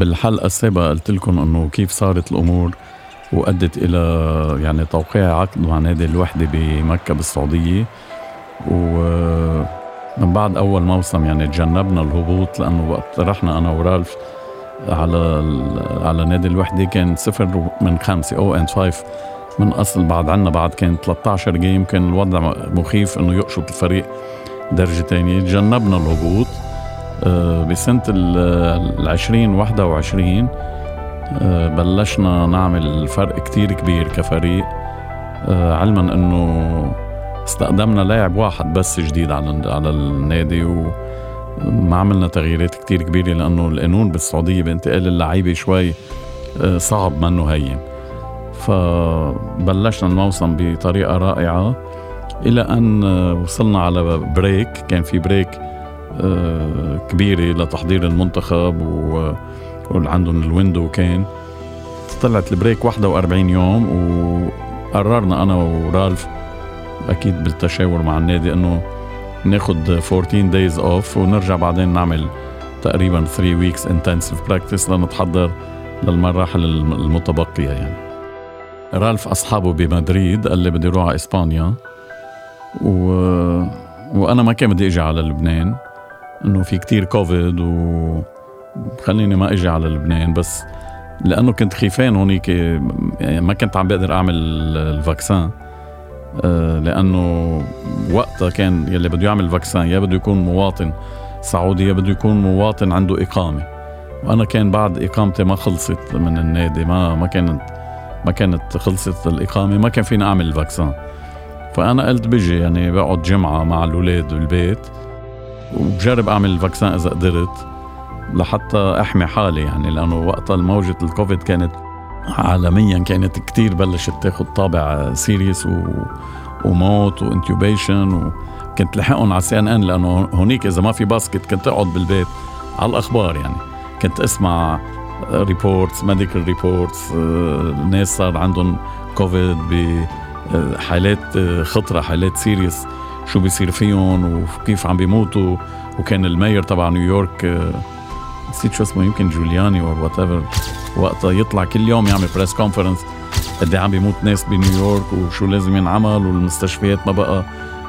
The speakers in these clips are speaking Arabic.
بالحلقة السابقة قلت لكم إنه كيف صارت الأمور وأدت إلى يعني توقيع عقد مع نادي الوحدة بمكة بالسعودية. ومن بعد أول موسم يعني تجنبنا الهبوط لأنه وقت رحنا أنا ورالف على على نادي الوحدة كان صفر من خمسة oh and five من أصل بعد عنا بعد كان 13 game كان الوضع مخيف إنه يقشط الفريق درجة تانية تجنبنا الهبوط بسنة ال 2021 آه، بلشنا نعمل فرق كتير كبير كفريق آه، علما إنه استقدمنا لاعب واحد بس جديد على على النادي وما عملنا تغييرات كتير كبيرة لأنه القانون بالسعودية بانتقال اللعيبة شوي صعب منه هين فبلشنا الموسم بطريقة رائعة إلى أن وصلنا على break كان في break كبيرة لتحضير المنتخب وعندهم ال window كان. طلعت ال break 41 يوم وقررنا أنا ورالف أكيد بالتشاور مع النادي أنه ناخد 14 days off ونرجع بعدين نعمل تقريبا 3 weeks intensive practice لنتحضر للمراحل المتبقية يعني. رالف أصحابه بمدريد قال لي بدي أروح على إسبانيا و... وأنا ما كان بدي أجي على لبنان. إنه في كتير كوفيد و خليني ما إجي على لبنان بس لأنه كنت خيفان هونيك يعني ما كنت عم بقدر أعمل ال vaccin آه، لأنه وقتها كان يلي بده يعمل vaccin يا بده يكون مواطن سعودي يا بده يكون مواطن عنده إقامة. وأنا كان بعد إقامتي ما خلصت من النادي ما ما كانت ما كانت خلصت الإقامة ما كان فيني أعمل ال vaccin فأنا قلت بجي يعني بقعد جمعة مع الأولاد بالبيت وبجرب أعمل ال vaccin إذا قدرت لحتى أحمي حالي يعني لأنه وقتها موجة الكوفيد كانت عالميا كانت كتير بلشت تاخد طابع serious و... وموت و intubation وكنت لحقهم على CNN لأنه هونيك إذا ما في basket كنت أقعد بالبيت على الأخبار يعني. كنت أسمع reports medical reports ناس صار عندهم كوفيد بحالات خطرة حالات serious شو بيصير فيهم وكيف عم بيموتوا. وكان ال mayor تبع نيويورك آه، نسيت شو اسمه يمكن جولياني أو whatever وقتها يطلع كل يوم يعمل press conference قد إيه عم بيموت ناس بنيويورك وشو لازم ينعمل والمستشفيات ما بقى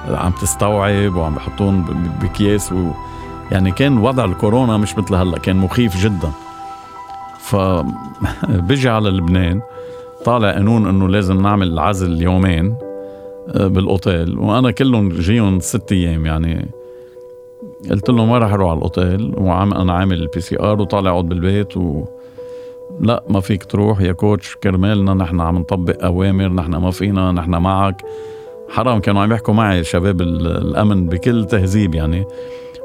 عم تستوعب وعم بحطون بكياس و يعني كان وضع الكورونا مش مثل هلأ كان مخيف جدا. فبيجي على لبنان طالع قانون إنه لازم نعمل عزل يومين. آه، بالأوتيل. وأنا كلهم جايي ست أيام يعني. قلت لهم ما راح أروح على الأوتيل؟ وعم أنا عامل ال PCR وطالع أقعد بالبيت و لا ما فيك تروح يا coach. كرمالنا نحن عم نطبق أوامر نحن ما فينا نحن معك. حرام كانوا عم يحكوا معي شباب الأمن بكل تهذيب يعني.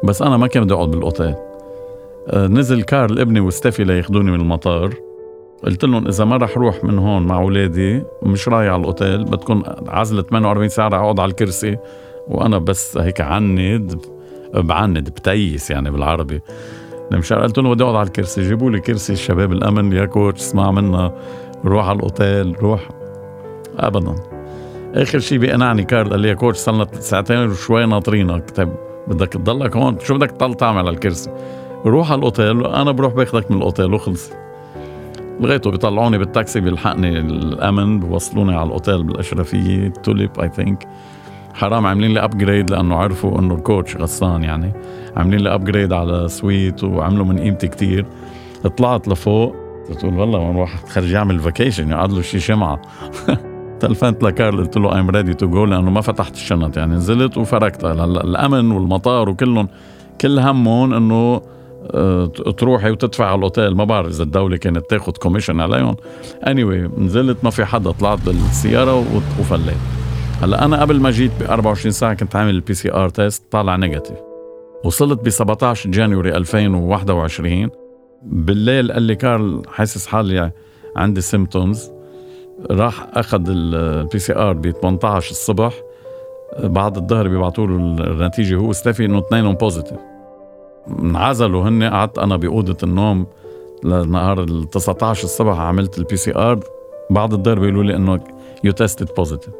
بس أنا ما كان بدي أقعد بالأوتيل. آه، نزل كارل ابني وستيفي لياخذوني من المطار. قلت لهم إذا ما رح روح من هون مع أولادي مش رايح على الأوتيل بدكم عزله 48 ساعة رح أقعد على الكرسي. وأنا بس هيك عند بعند بتيس يعني بالعربي. مشان قلت لهم بدي أقعد على الكرسي جيبوا لي كرسي الشباب الأمن يا كوتش اسمع منا روح على الأوتيل روح. ابدا. آخر شيء بقنعني كارل قال لي يا coach صرنا ساعتين وشوي ناطرينك طيب بدك تضلك هون؟ شو بدك تضل تعمل على الكرسي؟ روح على الأوتيل أنا بروح باخذك من الأوتيل وخلص. لغايته بيطلعوني بالتاكسي بيلحقني الأمن بوصلوني على الأوتيل بالأشرفية توليب I think حرام عاملين لي upgrade لأنه عرفوا إنه ال coach غسان يعني. عاملين لي upgrade على suite وعملوا من قيمتي كتير. طلعت لفوق بتقول والله وين واحد خرج يعمل vacation يقعد له شي جمعة. تلفنت لكارل قلت له I'm ready to go لأنه ما فتحت الشنط يعني. نزلت وفركتها الأمن والمطار وكلهم كل همهم إنه تروحي وتدفع على الأوتيل. ما بعرف إذا الدولة كانت تاخذ commission عليهم. any anyway, نزلت ما في حدا طلعت بالسيارة وفليت. هلأ أنا قبل ما جيت ب 24 ساعة كنت عامل ال PCR test طالع negative وصلت ب 17 January 2021 بالليل قال لي كارل حاسس حالي عندي symptoms راح أخذ ال PCR ب 18 الصبح. بعد الظهر بيبعتوا له النتيجة هو وستيفي إنه اثنينهم positive انعزلوا هن قعدت أنا بأوضة النوم لنهار ال 19 الصبح عملت ال PCR بعد الظهر بيقولوا لي إنه you tested positive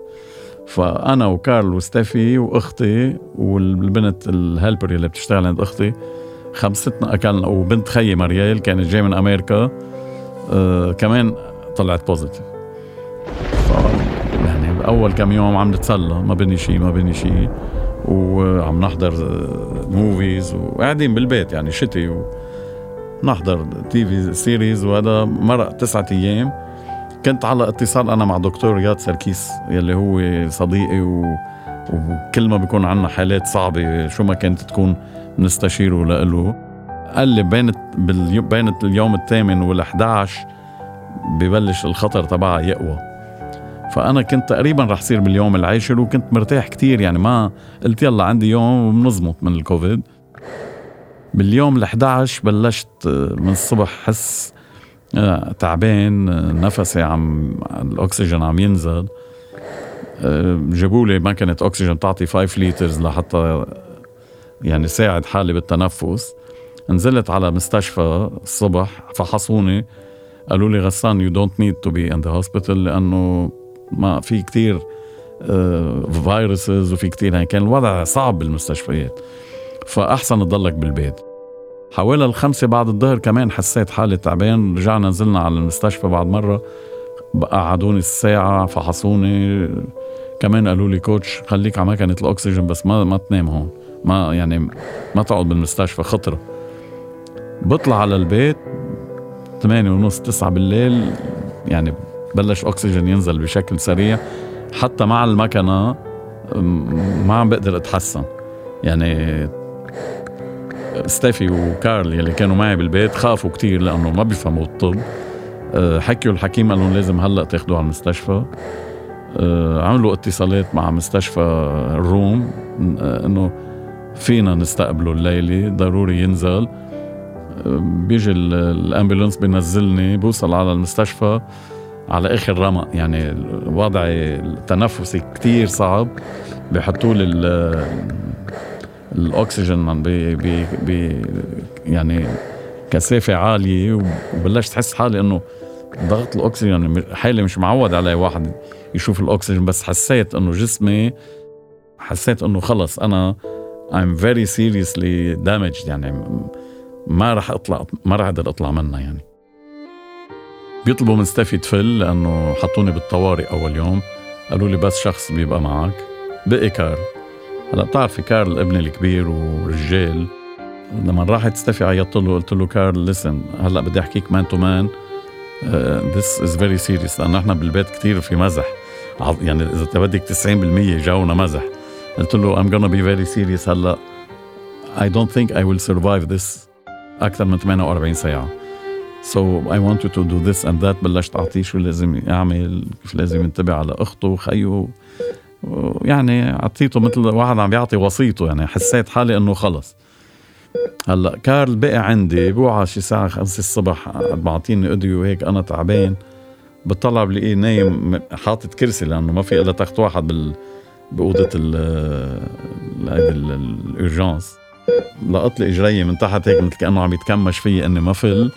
فأنا وكارل وستيفي وأختي والبنت ال helper اللي بتشتغل عند أختي خمستنا أكلنا. وبنت خيي مريال كانت جاية من أمريكا آه كمان طلعت positive يعني أول كم يوم عم نتسلى ما بني شيء ما بني شيء وعم نحضر movies وقاعدين بالبيت يعني شتي ونحضر TV series وهذا مرق تسعة أيام كنت على اتصال أنا مع دكتور رياض سركيس يلي هو صديقي و... وكل ما بيكون عنا حالات صعبة شو ما كانت تكون بنستشيره لإله قال لي بين. بين اليوم الثامن وال11 ببلش الخطر تبعها يقوى فأنا كنت تقريبا رح صير باليوم العاشر وكنت مرتاح كتير يعني ما قلت يلا عندي يوم وبنظمط من الكوفيد. باليوم ال11 بلشت من الصبح حس آه، تعبان نفسي عم الأكسجين عم ينزل. آه، جابوا لي ماكينه أكسجين تعطي 5 liters لحتى يعني ساعد حالي بالتنفس. نزلت على مستشفى الصبح فحصوني. قالوا لي غسان you don't need to be in the hospital لأنه ما في كتير viruses آه، وفي يعني كان الوضع صعب بالمستشفيات. فأحسن تضلك بالبيت. حوالي الخمسة بعد الظهر كمان حسيت حالي تعبان. رجعنا نزلنا على المستشفى بعد مرة. قعدوني الساعة فحصوني. كمان قالوا لي كوتش خليك على مكنة الأكسجين بس ما ما تنام هون. ما يعني ما تقعد بالمستشفى خطرة بطلع على البيت ثمانية ونص تسعة بالليل. يعني بلش أكسجين ينزل بشكل سريع. حتى مع المكنة ما عم بقدر أتحسن. يعني ستيفي وكارل يلي كانوا معي بالبيت خافوا كتير لأنه ما بيفهموا الطب. أه، حكيوا الحكيم قال لهم لازم هلأ تاخذوه على المستشفى. أه، عملوا اتصالات مع مستشفى الروم أه، إنه فينا نستقبله الليلة ضروري ينزل. بيجي الأمبولانس بينزلني بوصل على المستشفى. على آخر رمق يعني وضعي التنفسي كتير صعب. بحطوا لي الأكسجين بي بي بي يعني كثافة عالية. وبلشت احس حالي إنه ضغط الأكسجين حالي مش معود عليه واحد يشوف الأكسجين بس حسيت إنه جسمي حسيت إنه خلص أنا I'm very seriously damaged. يعني ما راح أطلع ما راح أقدر أطلع منها يعني. بيطلبوا من ستيفي تفل لأنه حطوني بالطوارئ أول يوم. قالوا لي بس شخص بيبقى معك. بقي كارل. هلا بتعرفي كارل ابني الكبير ورجال. لما راحت ستيفي عيطت له قلت له كارل listen هلا بدي أحكيك man to man this is very serious لأنه إحنا بالبيت كثير في مزح. يعني إذا بدك 90% جونا مزح. قلت له I'm gonna be very serious هلا. I don't think I will survive this أكثر من 48 ساعة. I want you to do this and that بلشت أعطيه شو لازم يعمل كيف لازم ينتبه على أخته وخيه يعني عطيته مثل واحد عم بيعطي وصيته يعني حسيت حالي إنه خلص. هلأ كارل بقي عندي بوعى شي ساعة خمسة الصبح بعطيني ادوية وهيك أنا تعبان. بطلع بلاقيه نايم حاطط كرسي لأنه ما في إلا تخت واحد بال بأوضة ال ال urgence لقط لي إجري من تحت هيك مثل كأنه عم يتكمش فيي إني ما فل.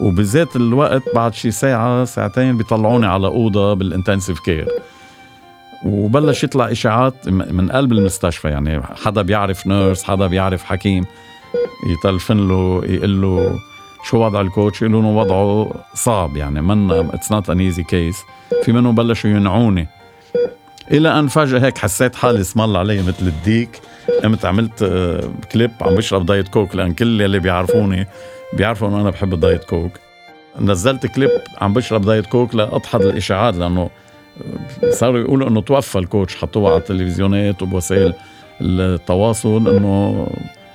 وبذات الوقت بعد شي ساعة ساعتين بيطلعوني على أوضة بال intensive care. وبلش يطلع إشاعات من قلب المستشفى يعني حدا بيعرف nurse حدا بيعرف حكيم. يتلفن له يقول له شو وضع ال coach؟ يقولوا له وضعه صعب يعني من it's not an easy case في منهم بلشوا ينعوني إلى أن فجأة هيك حسيت حالي اسم علي مثل الديك. قمت عملت كليب آه، عم بشرب Diet Coke لأن كل اللي بيعرفوني بيعرفوا إنه أنا بحب ال Diet Coke. نزلت كليب عم بشرب Diet Coke لأدحض الإشاعات لأنه صاروا يقولوا إنه توفى ال coach حطوه على التلفزيونات وبوسائل التواصل إنه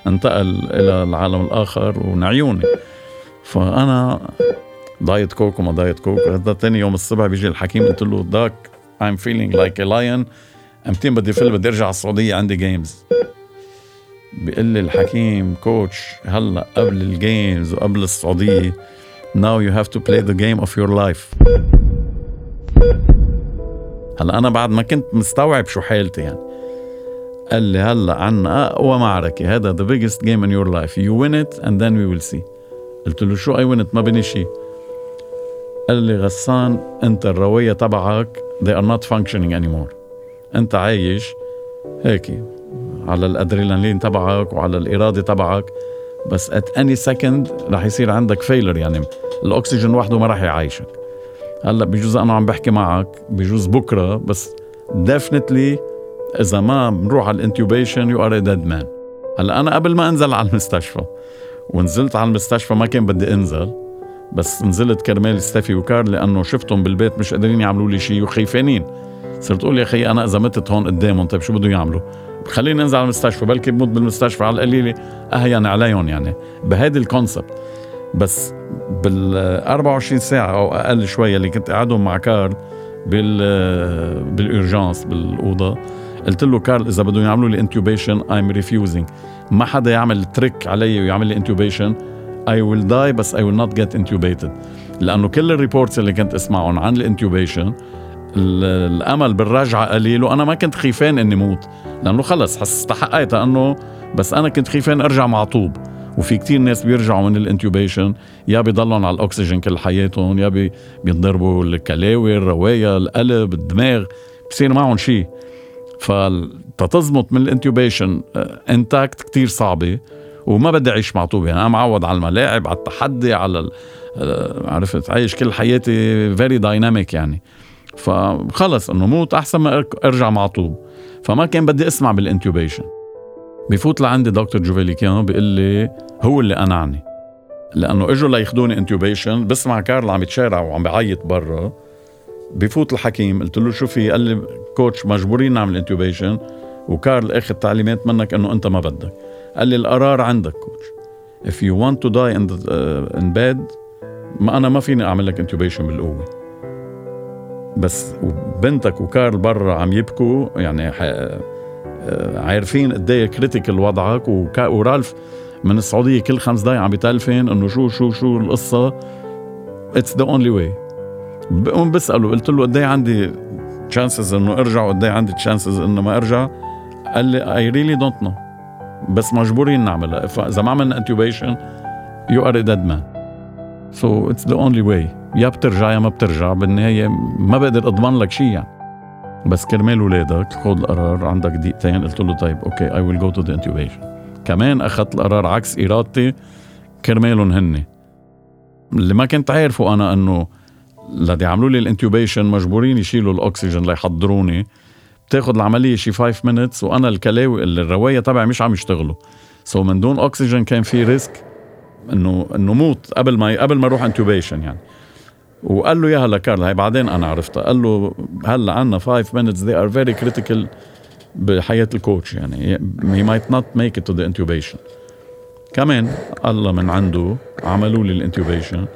انتقل إلى العالم الآخر ونعيوني فأنا Diet Coke وما Diet Coke. هذا ثاني يوم الصبح بيجي الحكيم قلت له doc I'm feeling like a lion. أمتين بدي فل بدي أرجع على السعودية عندي games بيقول لي الحكيم coach هلا قبل ال games وقبل السعوديه now you have to play the game of your life. هلا أنا بعد ما كنت مستوعب شو حالتي يعني. قال لي هلا عنا أقوى معركة هذا the biggest game in your life you win it and then we will see قلت له شو I win it ما بني شيء قال لي غسان أنت الروية تبعك they are not functioning anymore. أنت عايش هيك. على الأدرينالين تبعك وعلى الإرادة تبعك. بس at any second رح يصير عندك failure يعني الأكسجين وحده ما رح يعيشك. هلأ بجوز أنا عم بحكي معك بجوز بكرة بس definitely إذا ما بنروح على ال intubation you are dead man هلأ أنا قبل ما أنزل على المستشفى ونزلت على المستشفى ما كان بدي أنزل بس نزلت كرمال ستيفي وكارل لأنه شفتهم بالبيت مش قادرين يعملوا لي شيء وخايفانين صرت أقول يا أخي أنا إذا متت هون قدامهم طيب شو بدهم يعملوا؟ خليني انزل على المستشفى بلكي بموت بالمستشفى على القليلة. اهين عليهم يعني. بهيدي ال concept بس بال 24 ساعة أو أقل شوية اللي كنت قاعدهم مع كارل بال بال urgence بالأوضة قلت له كارل إذا بدهم يعملوا لي intubation I'm refusing ما حدا يعمل trick علي ويعمل لي intubation I will die بس I will not get intubated لأنه كل ال reports اللي كنت أسمعهم عن ال intubation الأمل بالرجعة قليل وأنا ما كنت خيفان إني موت لأنه خلص استحقيتها إنه بس أنا كنت خيفان أرجع معطوب وفي كتير ناس بيرجعوا من ال intubation يا بيضلهم على الأكسجين كل حياتهم يا بي بينضربوا الكلاوي الرواية القلب الدماغ بصير معهم شيء فتتزمط من ال intubation intact كتير صعبة وما بدي أعيش معطوب يعني أنا معود على الملاعب على التحدي على آه، عرفت عايش كل حياتي very dynamic يعني. فخلص إنه موت أحسن ما إرجع معطوب فما كان بدي أسمع بال intubation بفوت لعندي دكتور جوفيليكيان بيقول لي هو اللي قنعني. لأنه إجوا لياخذوني intubation بسمع كارل عم يتشارع وعم بيعيط برا. بفوت الحكيم قلت له شو في؟ قال لي coach مجبورين نعمل intubation وكارل أخذ تعليمات منك إنه أنت ما بدك. قال لي القرار عندك coach. If you want to die in, the, uh, in bed ما أنا ما فيني أعمل لك intubation بالقوة. بس بنتك وكارل برا عم يبكوا يعني عارفين قد إيه critical وضعك ورالف من السعودية كل خمس دقائق عم بتلفن إنه شو شو شو القصة. It's the only way بقوم بساله قلت له قد إيه عندي chances إنه أرجع وقد إيه عندي chances إنه ما أرجع. قال لي I really don't know بس مجبورين نعملها. فاذا ما عملنا intubation you are dead man so it's the only way يا بترجع يا ما بترجع بالنهايه ما بقدر أضمن لك شيء يعني. بس كرمال ولادك خذ القرار عندك دقيقتين. قلت له طيب okay I will go to the intubation كمان أخذت القرار عكس إرادتي كرمالهم هن. اللي ما كنت عارفه أنا إنه لدي يعملوا لي ال intubation مجبورين يشيلوا الأكسجين ليحضروني. بتاخذ العملية شي 5 minutes وأنا الكلاوي الرواية تبعي مش عم يشتغلوا. so so من دون أكسجين كان في risk إنه إنه موت قبل ما قبل ما أروح intubation يعني. وقال له اياها لكارل هي بعدين أنا عرفتها. قال له هلا عندنا 5 minutes they are very critical بحياة ال coach يعني he might not make it to the intubation. كمان الله من عنده عملوا لي ال intubation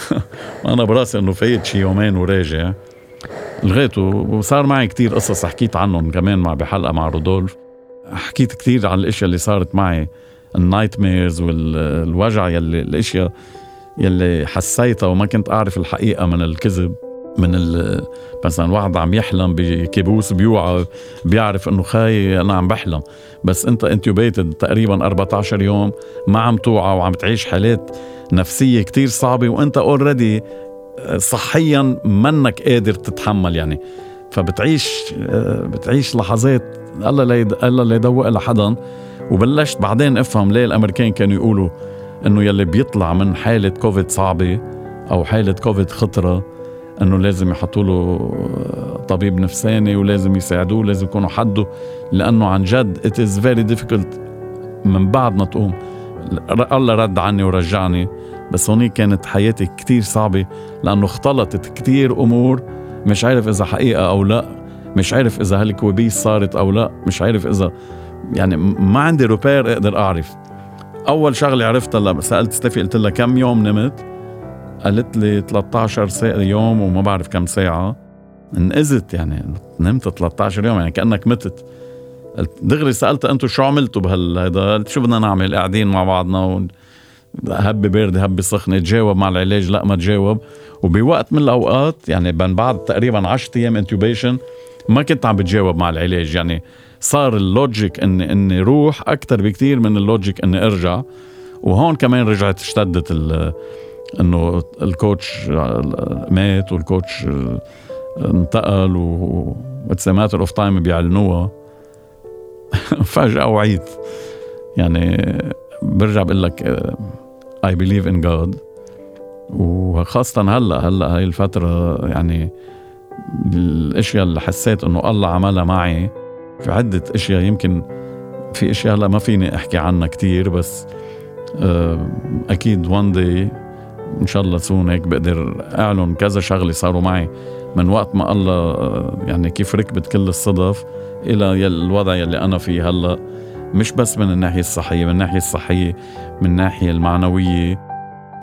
أنا براسي إنه فايت شي يومين وراجع. لغيته وصار معي كتير قصص حكيت عنهم كمان مع بحلقة مع رودولف. حكيت كتير عن الأشياء اللي صارت معي ال nightmares والوجع يلي الأشياء. يلي حسيتها وما كنت أعرف الحقيقة من الكذب من مثلا واحد عم يحلم بكابوس بيوعى بيعرف إنه خاي أنا عم بحلم. بس أنت intubated تقريبا 14 يوم ما عم توعى وعم تعيش حالات نفسية كتير صعبة وأنت already صحيا منك قادر تتحمل يعني. فبتعيش بتعيش لحظات الله لا الله لا يدوق لحدا. وبلشت بعدين أفهم ليه الأمريكان كانوا يقولوا إنه يلي بيطلع من حالة كوفيد صعبة أو حالة كوفيد خطرة إنه لازم يحطوا له طبيب نفساني ولازم يساعدوه لازم يكونوا حده لأنه عن جد it is very difficult من بعد ما تقوم. الله رد عني ورجعني بس هونيك كانت حياتي كتير صعبة لأنه اختلطت كتير أمور مش عارف إذا حقيقة أو لأ مش عارف إذا هالكوابيس صارت أو لأ مش عارف إذا يعني ما عندي repère أقدر أعرف. أول شغلة عرفتها لما سألت ستيفي قلت لها كم يوم نمت؟ قالت لي 13 ساعة يوم وما بعرف كم ساعة. انقذت يعني نمت 13 يوم يعني كأنك متت. دغري سألتها أنتم شو عملتوا بهالهيدا قلت شو بدنا نعمل؟ قاعدين مع بعضنا هبي باردة هبي سخنة تجاوب مع العلاج لا ما تجاوب. وبوقت من الأوقات يعني من بعد تقريبا 10 أيام intubation ما كنت عم بتجاوب مع العلاج يعني. صار ال logic إني إني روح أكثر بكثير من ال logic إني أرجع. وهون كمان رجعت اشتدت إنه ال coach مات وال coach انتقل و it's matter of time بيعلنوها. فجأة وعيت. يعني برجع بقول لك I believe in God وخاصة هلا هلا هاي الفترة يعني الأشياء اللي حسيت إنه الله عملها معي في عدة أشياء. يمكن في أشياء هلا ما فيني أحكي عنها كتير بس آه، أكيد one day إن شاء الله soon هيك بقدر أعلن كذا شغلة صاروا معي. من وقت ما الله آه، يعني كيف ركبت كل الصدف إلى الوضع يلي أنا فيه هلا. مش بس من الناحية الصحية من الناحية الصحية من الناحية المعنوية.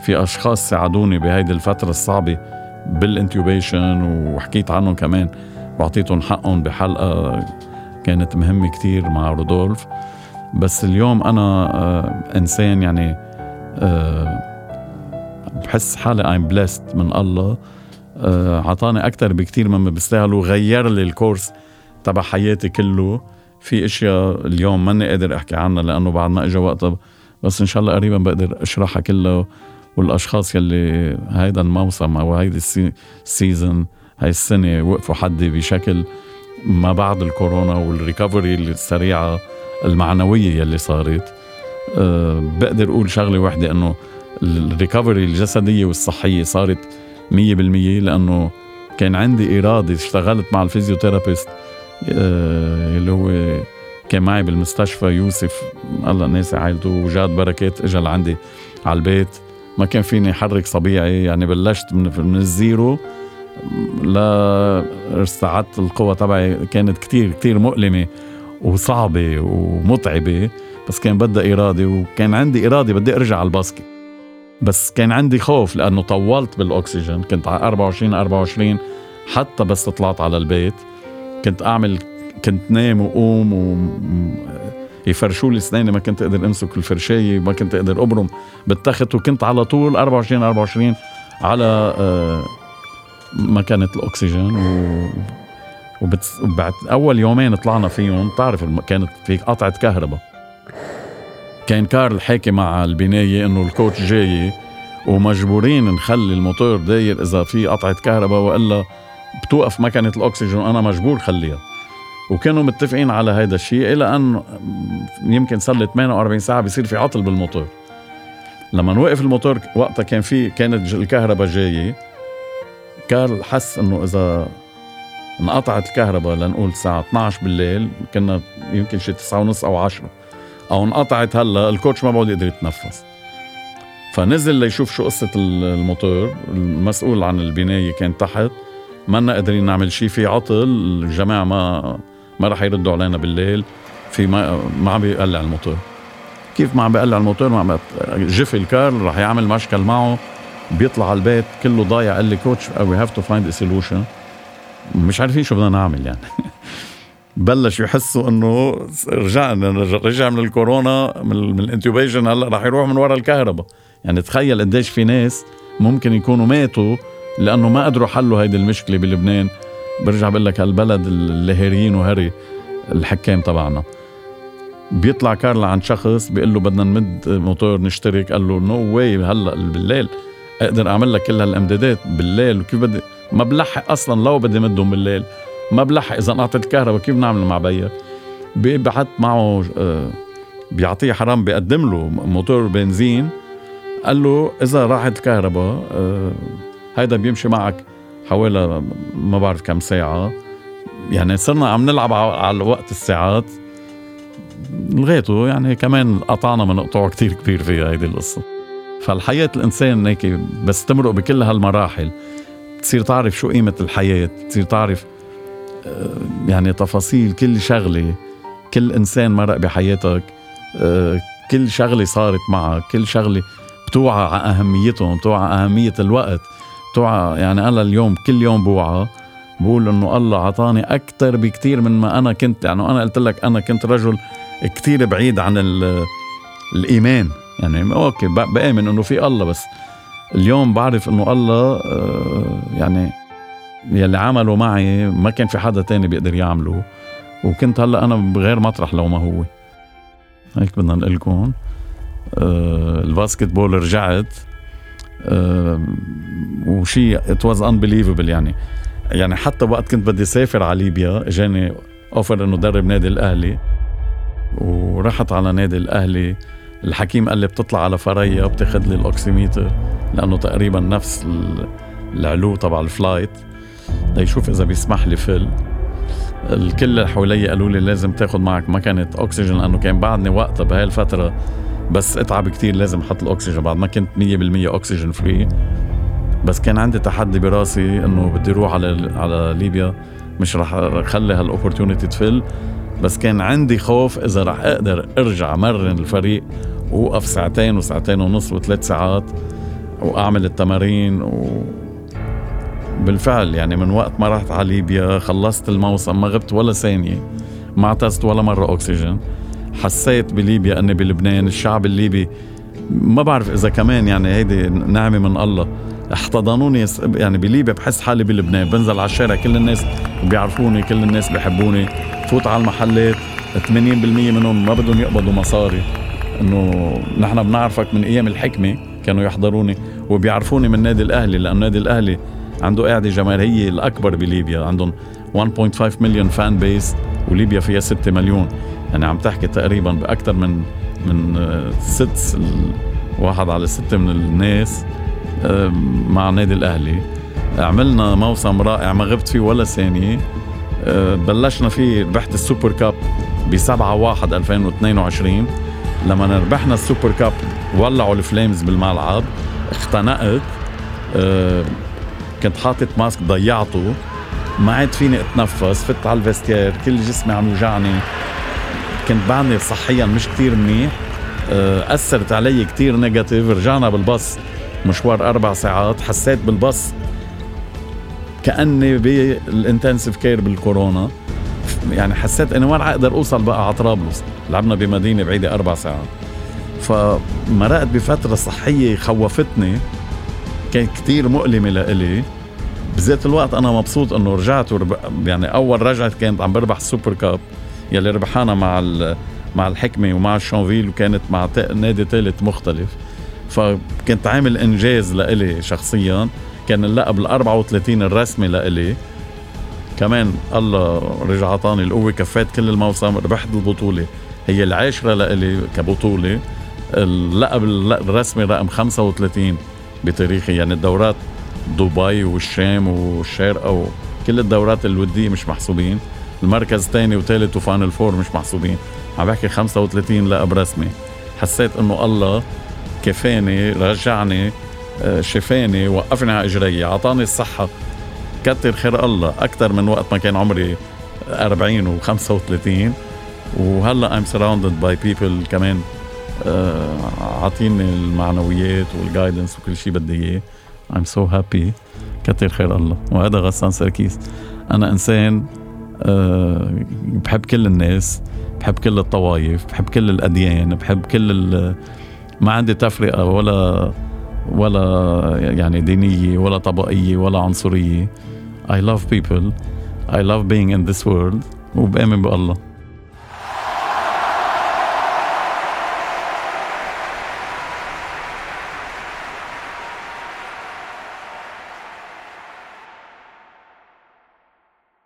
في أشخاص ساعدوني بهيدي الفترة الصعبة بال intubation وحكيت عنهم كمان وأعطيتهم حقهم بحلقة كانت مهمة كتير مع رودولف. بس اليوم أنا آه، إنسان يعني آه، بحس حالي ايم بليست من الله. آه، عطاني أكثر بكتير مما بيستاهلوا. غير لي الكورس تبع حياتي كله. في أشياء اليوم ماني قادر أحكي عنها لأنه بعد ما اجى وقتها بس إن شاء الله قريبا بقدر أشرحها كلها. والأشخاص يلي هيدا الموسم أو هيدي ال saison هاي السنة وقفوا حدي بشكل ما بعد الكورونا وال recovery السريعة المعنوية يلي صارت أه بقدر أقول شغلة واحدة إنه ال recovery الجسدية والصحية صارت 100% لأنه كان عندي إرادة اشتغلت مع ال physiotherapist أه اللي هو كان معي بالمستشفى يوسف الله ناسي عائلته وجاد بركات اجى لعندي على البيت. ما كان فيني أحرك صبيعي يعني بلشت من, من ال zero لا استعدت القوة تبعي كانت كتير كتير مؤلمة وصعبة ومتعبة بس كان بدها إرادة وكان عندي إرادة بدي أرجع على ال basket. بس كان عندي خوف لأنه طولت بالأكسجين كنت على 24 24 حتى بس طلعت على البيت. كنت أعمل كنت نام وقوم و يفرشوا لي أسناني ما كنت أقدر أمسك الفرشاية ما كنت أقدر أبرم بالتخت وكنت على طول 24 24 على مكنه الأكسجين و وبعد أول يومين طلعنا فيهم بتعرف كانت في قطعة كهرباء. كان كارل حاكي مع البنايه إنه الكوتش جاي ومجبورين نخلي الموتور داير إذا في قطعة كهرباء وإلا بتوقف مكنه الأكسجين وأنا مجبور خليها. وكانوا متفقين على هذا الشيء إلى أن يمكن صار لي 48 ساعة بيصير في عطل بالموتور. لما وقف الموتور وقتها كان في كانت الكهرباء جاية. كارل حس إنه إذا انقطعت الكهرباء لنقول الساعة 12 بالليل كنا يمكن شي 9 ونص أو 10 أو انقطعت هلأ الكوتش ما بعد يقدر يتنفس. فنزل ليشوف شو قصة الموتور. المسؤول عن البناية كان تحت. ما قادرين نعمل شيء في عطل. الجماعة ما ما رح يردوا علينا بالليل. في ما ما عم بيقلع الموتور. كيف ما عم بيقلع الموتور؟ ما عم جف الكار رح يعمل مشكل معه. بيطلع على البيت كله ضايع قال لي coach we have to find solution مش عارفين شو بدنا نعمل يعني. بلش يحسوا إنه رجعنا رجع من الكورونا من, ال intubation هلأ رح يروح من ورا الكهرباء. يعني تخيل قديش في ناس ممكن يكونوا ماتوا لأنه ما قدروا حلوا هيدي المشكلة بلبنان. برجع بقول لك هالبلد اللي هاريين وهري الحكام تبعنا. بيطلع كارلا عند شخص بيقول له بدنا نمد موتور نشترك قال له نو no واي هلأ بالليل. أقدر أعمل لك كل هالإمدادات بالليل وكيف بدي ما بلحق أصلا لو بدي مدهم بالليل. ما بلحق إذا انقطعت الكهرباء كيف نعمل مع بيا بحط معه آه، بيعطيه حرام بيقدم له موتور بنزين قال له إذا راحت الكهرباء آه، هيدا بيمشي معك حوالي ما بعرف كم ساعة. يعني صرنا عم نلعب على وقت الساعات. لغيته يعني كمان قطعنا من قطوع كتير كبير فيها هيدي القصة. فالحياة الإنسان هيك بس تمرق بكل هالمراحل. تصير تعرف شو قيمة الحياة تصير تعرف آه، يعني تفاصيل كل شغلة. كل إنسان مرق بحياتك آه، كل شغلة صارت معك كل شغلة بتوعى على أهميتهم بتوعى أهمية الوقت بتوعى يعني أنا اليوم كل يوم بوعى بقول إنه الله عطاني أكثر بكثير من ما أنا كنت. يعني أنا قلت لك أنا كنت رجل كثير بعيد عن الإيمان. يعني أوكي بآمن إنه في الله بس اليوم بعرف إنه الله آه، يعني يلي عمله معي ما كان في حدا تاني بيقدر يعمله وكنت هلأ أنا بغير مطرح لو ما هو. هيك بدنا نقول لكم آه، ال basketball رجعت آه، وشي it was unbelievable يعني. يعني حتى وقت كنت بدي سافر على ليبيا إجاني offer إنه درب نادي الأهلي ورحت على نادي الأهلي. الحكيم قال لي بتطلع على فريا بتاخذ لي ال oximeter لأنه تقريبا نفس العلو تبع ال flight. ليشوف إذا بيسمح لي fly. الكل اللي حوالي قالوا لي لازم تاخذ معك مكنة أكسجين لأنه كان بعدني وقتها بهاي الفترة بس اتعب كتير لازم أحط الأكسجين. بعد ما كنت 100% أكسجين free بس كان عندي تحدي براسي إنه بدي أروح على على ليبيا. مش رح أخلي هال opportunity تفل. بس كان عندي خوف إذا رح أقدر أرجع مرن الفريق ووقف ساعتين وساعتين ونص وثلاث ساعات وأعمل التمارين و بالفعل يعني من وقت ما رحت على ليبيا خلصت الموسم ما غبت ولا ثانية ما اعتزت ولا مرة أكسجين حسيت بليبيا أني بلبنان الشعب الليبي ما بعرف إذا كمان يعني هيدي نعمة من الله. احتضنوني يعني بليبيا بحس حالي بلبنان بنزل على الشارع كل الناس بيعرفوني كل الناس بيحبوني فوت على المحلات 80% منهم ما بدهم يقبضوا مصاري. إنه نحن بنعرفك من أيام الحكمة كانوا يحضروني وبيعرفوني من نادي الأهلي لأنه النادي الأهلي عنده قاعدة جماهيرية الأكبر بليبيا عندهم 1.5 مليون fan base وليبيا فيها 6 مليون. يعني عم تحكي تقريبا بأكثر من من ست واحد على ستة من الناس مع النادي الأهلي. عملنا موسم رائع ما غبت فيه ولا ثانية. بلشنا فيه ربحت ال super cup ب 7 1 2022 لما ربحنا ال super cup ولعوا ال flames بالملعب اختنقت أه، كنت حاطط mask ضيعته ما عاد فيني أتنفس فت على ال vestiaire كل جسمي عم يوجعني. كنت بعدني صحيا مش كتير منيح أه، أثرت علي كتير negative رجعنا بالباص مشوار أربع ساعات حسيت بالباص كأني بال intensive care بالكورونا. يعني حسيت اني وين أقدر أوصل بقى على طرابلس؟ لعبنا بمدينة بعيدة أربع ساعات. فمرقت بفترة صحية خوفتني كانت كتير مؤلمة لإلي. بذات الوقت أنا مبسوط إنه رجعت ورب... يعني أول رجعت كانت عم بربح ال super cup يلي ربحانا مع ال... مع الحكمة ومع الشونفيل وكانت مع. نادي ثالث مختلف. فكنت عامل إنجاز لإلي شخصيا. كان اللقب ال 34 الرسمي لإلي. كمان الله رجع عطاني القوة كفيت كل الموسم ربحت البطولة. هي العاشرة لإلي كبطولة. اللقب الرسمي رقم 35 بتاريخي يعني الدورات دبي والشام والشارقة وكل الدورات الودية مش محسوبين. المركز ثاني وثالث وفاينل فور مش محسوبين. عم بحكي 35 لقب رسمي. حسيت إنه الله كفاني رجعني شفاني وقفني على إجري. أعطاني الصحة. كتر خير الله أكثر من وقت ما كان عمري 40 و35 وهلأ I'm surrounded by people كمان آه، عاطيني المعنويات والجايدنس وكل شيء بدي إياه. I'm so happy. كتر خير الله. وهذا غسان سركيس أنا إنسان أه بحب كل الناس بحب كل الطوائف بحب كل الأديان بحب كل ما عندي تفرقة ولا ولا يعني دينية ولا طبقية ولا عنصرية. I love people. I love being in this world. وبآمن بالله.